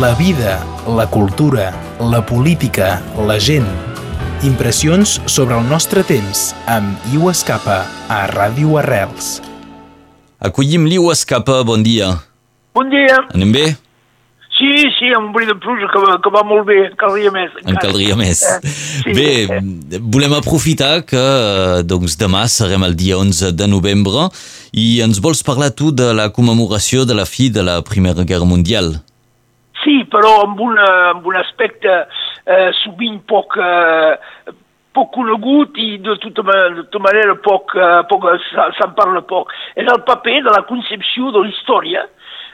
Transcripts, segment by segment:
la vida, la cultura, la política, la gent. Impressions sobre el nostre temps amb Iu Escapa a Ràdio Arrels. Acollim l'Iu Escapa, bon dia. Bon dia. Anem bé? Sí, sí, amb un bri de pluja que va, que va molt bé, en caldria més. En encara. caldria més. Eh, sí. Bé, volem aprofitar que doncs, demà serem el dia 11 de novembre i ens vols parlar tu de la commemoració de la fi de la Primera Guerra Mundial. Sí, però amb, una, amb un aspecte eh, sovint poc, eh, poc conegut i de tota, ma- de tota manera poc, eh, poc se- se'n parla poc. És el paper de la concepció de la història,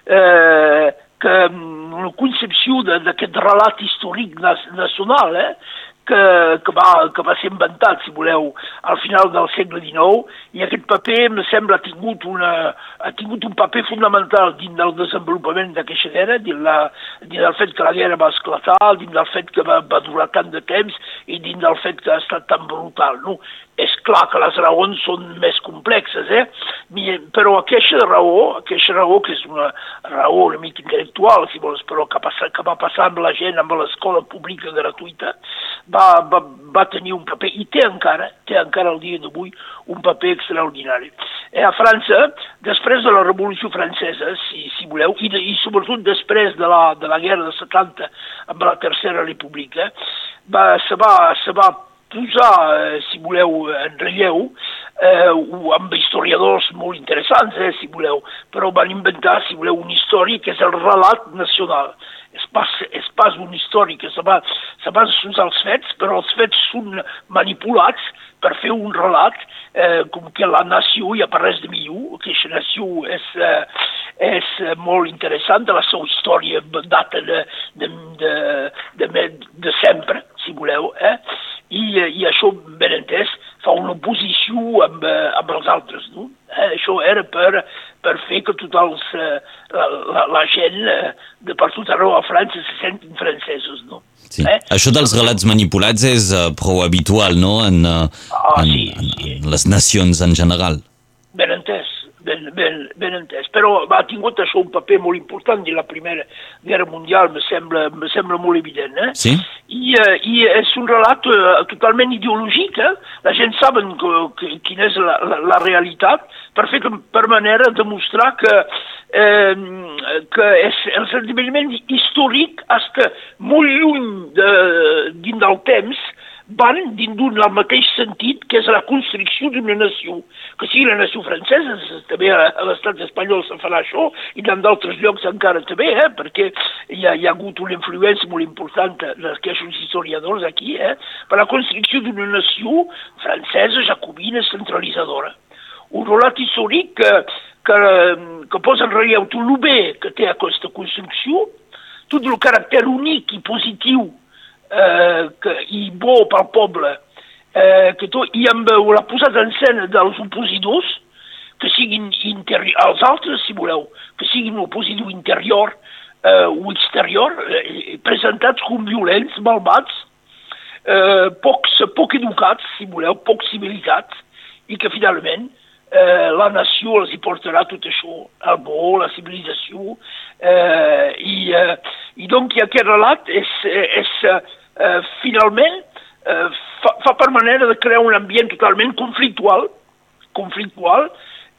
eh, que mm, una concepció d'aquest relat històric nacional, eh, que, que, va, que va ser inventat, si voleu, al final del segle XIX, i aquest paper, em sembla, ha tingut, una, ha tingut un paper fonamental dins del desenvolupament d'aquesta guerra, dins, la, dins del fet que la guerra va esclatar, dins del fet que va, va durar tant de temps i dins del fet que ha estat tan brutal. No? És clar que les raons són més complexes, eh? Però aquesta raó, aquesta raó, que és una raó una mica intel·lectual, si vols, però que, passa, que va passar amb la gent, amb l'escola pública gratuïta, va, va, va tenir un paper, i té encara, té encara el dia d'avui, un paper extraordinari. Eh, a França, després de la Revolució Francesa, si, si voleu, i, de, i sobretot després de la, de la Guerra de 70 amb la Tercera República, va, se, va, se va posar, eh, si voleu, en relleu, eh, amb historiadors molt interessants, eh, si voleu, però van inventar, si voleu, una història que és el relat nacional. És pas, és pas una història que se va, se va usar els fets, però els fets són manipulats per fer un relat eh, com que la nació hi res de millor, que aquesta nació és, eh, és eh, molt interessant, la seva història data de, de, de, de, de sempre, si voleu, eh? I, eh, i això, ben entès, fa una oposició amb, eh, amb els altres, no? Eh? Això era per, per fer que tots els, eh, la, la, la gent eh, de per tot arreu a França se sentin francesos, no? Sí. Això dels relats manipulats és uh, prou habitual, no?, en, uh, Ah, en, sí, sí. en les nacions en general. Ben entès, ben, ben, ben entès. Però ha tingut això un paper molt important de la Primera Guerra Mundial, me sembla, me sembla molt evident. Eh? Sí? I, eh, I és un relat eh, totalment ideològic. Eh? La gent saben que, que, quina és la, la, la realitat per fer que, per manera de demostrar que, eh, que és, els esdeveniments històrics està molt lluny de, dins del temps van dins d'un el mateix sentit que és la construcció d'una nació. Que sigui la nació francesa, també a, a l'estat espanyol se farà això, i en d'altres llocs encara també, eh, perquè hi ha, hi ha hagut una influència molt important d'aquests historiadors aquí, eh, per la construcció d'una nació francesa, jacobina, centralitzadora. Un relat històric que, que, que posa en relleu tot el bé que té aquesta construcció, tot el caràcter únic i positiu eh, que, i bo pel poble, eh, que tot, i amb eh, la posada en escena dels opositors, que siguin els altres, si voleu, que siguin opositor interior eh, o exterior, eh, presentats com violents, malvats, eh, pocs, poc educats, si voleu, poc civilitzats, i que finalment eh, la nació els hi portarà tot això, el bo, la civilització, eh, i, eh, i donc aquest relat és, és eh, finalment eh, fa, fa per manera de crear un ambient totalment conflictual, conflictual,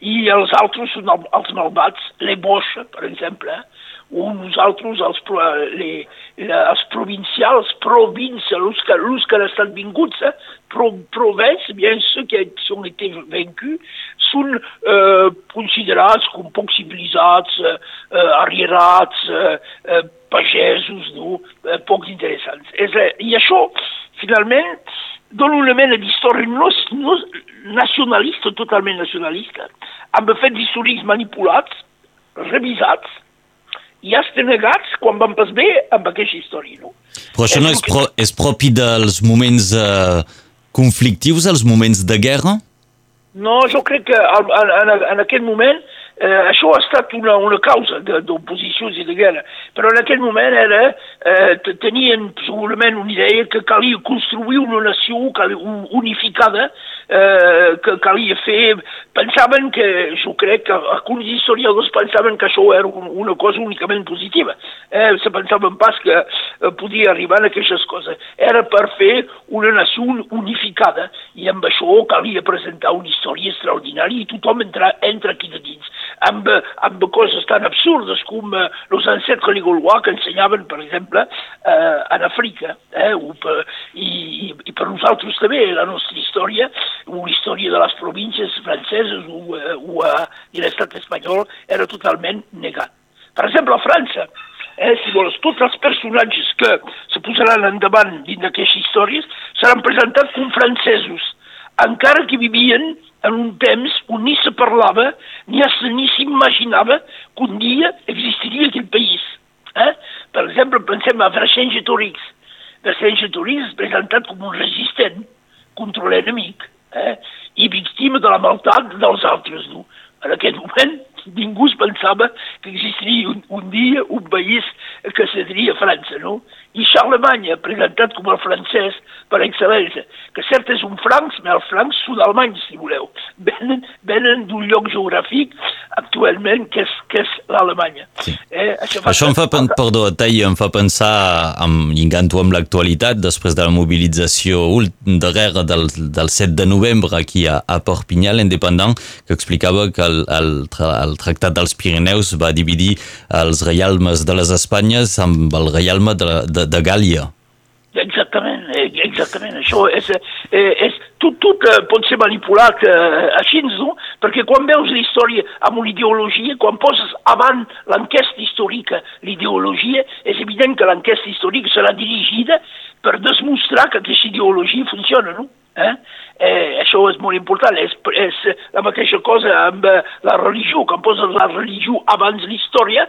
i els altres són el- els malvats, les boixes, per exemple, eh? O nosaltres, els, les, els provincials, provinces, els que, els que han estat vinguts, eh? pro, provinces, bien ceux qui, ont été vaincus, són eh, considerats com poc civilitzats, eh, eh, arrierats, eh, eh, pagesos, no? eh, poc interessants. És, eh, I això, finalment, dona una mena d'història no, no, nacionalista, totalment nacionalista, amb fets històrics manipulats, revisats, i estan negats quan van pas bé amb aquesta història. No? Però això no és, pro, és propi dels moments uh, conflictius, els moments de guerra? No, jo crec que en, en, en aquest moment eh, això ha estat una, una causa de- d'oposicions i de guerra, però en aquell moment era, eh, te- tenien segurament una idea que calia construir una nació calia, un- unificada, eh, que calia fer... Pensaven que, jo crec que alguns historiadors pensaven que això era un, una cosa únicament positiva. eh, se pensaven pas que eh, podia arribar a aquestes coses. Era per fer una nació unificada i amb això calia presentar una història extraordinària i tothom entra, entra aquí de dins, amb, amb coses tan absurdes com eh, els ancêtres ligolois que ensenyaven, per exemple, eh, en Àfrica, eh, per, i, i per nosaltres també, la nostra història, o la història de les províncies franceses o, eh, o eh, de l'estat espanyol era totalment negat. Per exemple, a França, eh, si vols, tots els personatges que se posaran endavant dins d'aquestes històries seran presentats com francesos, encara que vivien en un temps on ni se parlava ni, ni s'imaginava que un dia existiria aquell país. Eh? Per exemple, pensem a Vercingetorix. Vercingetorix és presentat com un resistent contra l'enemic eh? i víctima de la maltat dels altres. No? En aquest moment ningú es pensava que existiria un, un dia un país que seria França, no? I Charlemagne, presentat com el francès per excel·lència, que cert és un francs, però els francs són alemanys, si voleu. Venen, venen d'un lloc geogràfic actualment que és, que és l'Alemanya. Sí. Eh, això, això em fa, pen perdó, Tai, em fa pensar, amb, lligant-ho amb l'actualitat, després de la mobilització darrere del, del 7 de novembre aquí a, a Perpinyà, l'independent, que explicava que el, el, el Tractat dels Pirineus va dividir els reialmes de les Espanyes amb el reialme de, de, de Gàlia. Exactament, exactament. Això és, eh, és tot, tot eh, pot ser manipulat eh, així, no? Perquè quan veus la història amb una ideologia, quan poses avant l'enquesta històrica l'ideologia, és evident que l'enquesta històrica serà dirigida per demostrar que aquesta ideologia funciona, no? Eh? Eh, això és molt important, és, és la mateixa cosa amb eh, la religió, quan poses la religió abans l'història,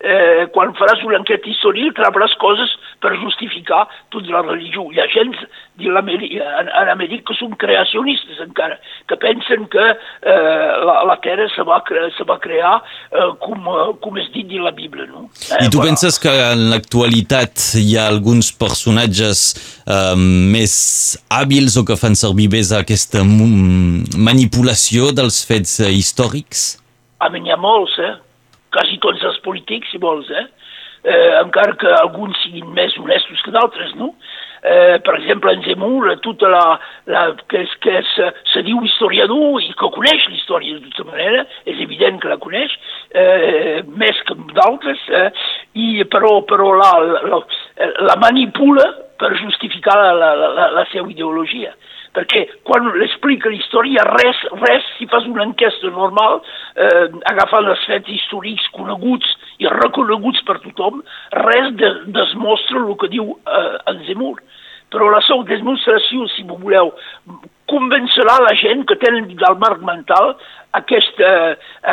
eh, quan faràs una enquesta històrica trobaràs coses per justificar tota la religió. Hi ha gent en, en Amèrica que són creacionistes encara, que pensen que eh, la, la Terra se va, cre se va crear eh, com, com és dit en la Bíblia. No? Eh, I tu voilà. penses que en l'actualitat hi ha alguns personatges eh, més hàbils o que fan servir més aquesta manipulació dels fets eh, històrics? A mi n'hi ha molts, eh? Quasi tots els polítics, si vols, eh? eh encara que alguns siguin més honestos que d'altres, no? Eh, per exemple, en Zemmour, tota la, la, que, és, que és, se diu historiador i que coneix la història de tota manera, és evident que la coneix, eh, més que d'altres, eh, i, però, però la, la, la manipula per justificar la, la, la, la seva ideologia perquè quan l'explica la història, res, res, si fas una enquesta normal, eh, agafant els fets històrics coneguts i reconeguts per tothom, res de, desmostra el que diu eh, en Zemmour. Però la seva demostració, si m'ho voleu, convencerà la gent que tenen del marc mental aquesta,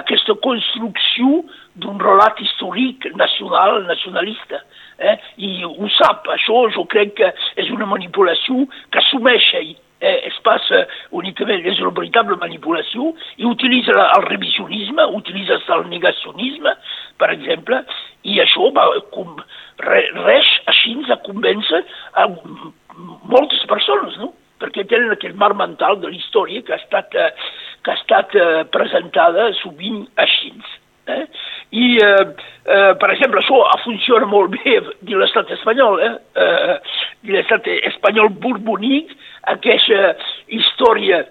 aquesta construcció d'un relat històric nacional, nacionalista. Eh? I ho sap, això jo crec que és una manipulació que assumeix eh, es passa únicament, és una veritable manipulació i utilitza el revisionisme, utilitza el negacionisme, per exemple, i això va com, re, res així ens convèncer a moltes persones, no? perquè tenen aquell mar mental de la història que ha estat, eh, que ha estat eh, presentada sovint així. Eh? I, eh, eh, per exemple, això funciona molt bé de l'estat espanyol, eh? eh de l'estat espanyol borbonic, aquesta història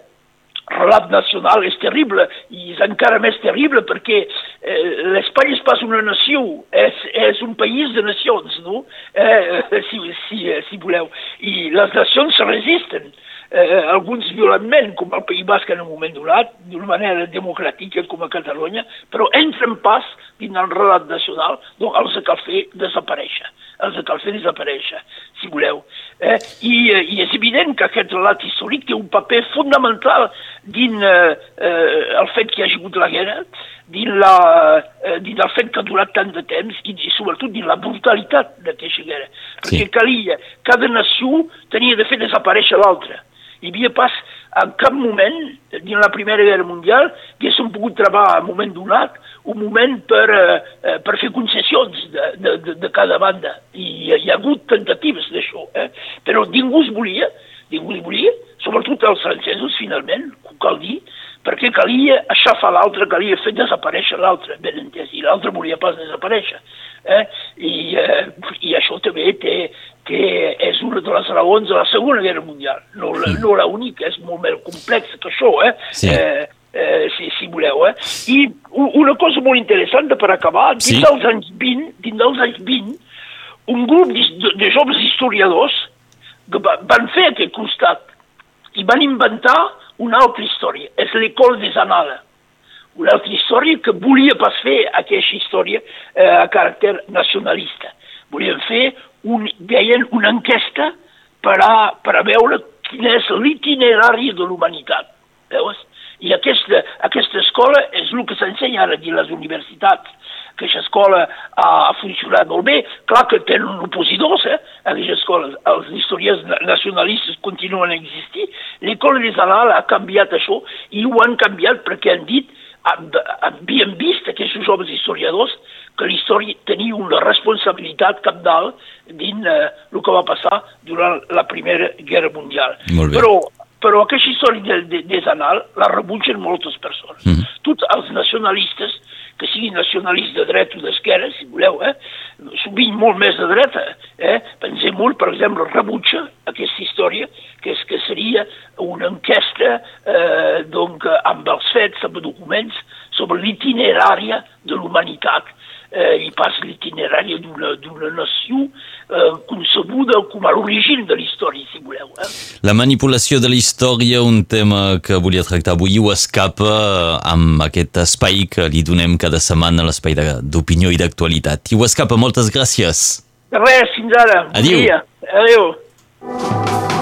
relat nacional és terrible i és encara més terrible perquè eh, l'Espanya és pas una nació, és, és un país de nacions, no? Eh, si, si, si voleu. I les nacions se resisten eh, alguns violentment, com el País Basc en un moment donat, d'una manera democràtica com a Catalunya, però entren pas el relat nacional, doncs els cal fer desaparèixer, els cal fer desaparèixer, si voleu. Eh? I, eh, I és evident que aquest relat històric té un paper fonamental dins eh, eh, el fet que hi ha hagut la guerra, dins, la, eh, dins el fet que ha durat tant de temps i, i sobretot dins la brutalitat d'aquesta guerra. Perquè sí. calia, cada nació tenia de fer desaparèixer l'altra hi havia pas en cap moment, dins la Primera Guerra Mundial, que haguéssim pogut trobar en un moment donat un moment per, eh, per fer concessions de, de, de, de cada banda. I hi ha hagut tentatives d'això, eh? però ningú es volia, ningú es volia, sobretot els francesos, finalment, cal dir, perquè calia aixafar l'altre, calia fer desaparèixer l'altre, ben entès, i l'altre volia pas desaparèixer. Eh? I, eh, també té, té, de les raons de la Segona Guerra Mundial. No, la, no la única, és molt més complex que això, eh? Sí. eh eh, si, si voleu. Eh? I una cosa molt interessant per acabar, dins Sí. dels anys 20, dins dels anys 20, un grup de, de joves historiadors que va, van fer aquest costat i van inventar una altra història. És l'École des Annales. Una altra història que volia pas fer aquesta història eh, a caràcter nacionalista. Volien fer, un, deien, una enquesta per a, per a veure quin és l'itinerari de l'humanitat. Veus? I aquesta, aquesta escola és el que s'ensenya ara a les universitats. Aquesta escola ha, funcionat molt bé. Clar que tenen opositors, eh? Aquesta escola, els historiadors na- nacionalistes continuen a existir. L'école des Annales ha canviat això i ho han canviat perquè han dit, havien vist aquests joves historiadors que la història tenia una responsabilitat capdalt dins eh, el que va passar durant la Primera Guerra Mundial. Però però aquesta història de, de, des Annals la rebutgen moltes persones. Mm. Tots els nacionalistes, que siguin nacionalistes de dreta o d'esquerra, si voleu, eh, sovint molt més de dreta, eh, pensem molt, per exemple, rebutja aquesta història, que, és, que seria una enquesta eh, donc, amb els fets, amb documents, sobre l'itinerària de l'humanitat eh, i pas l'itinerària d'una nació eh, concebuda com a l'origen de la història, si voleu. Eh? La manipulació de la història, un tema que volia tractar avui, ho escapa amb aquest espai que li donem cada setmana, l'espai de- d'opinió i d'actualitat. I ho escapa, moltes gràcies. Res, fins ara. Dia. Adéu.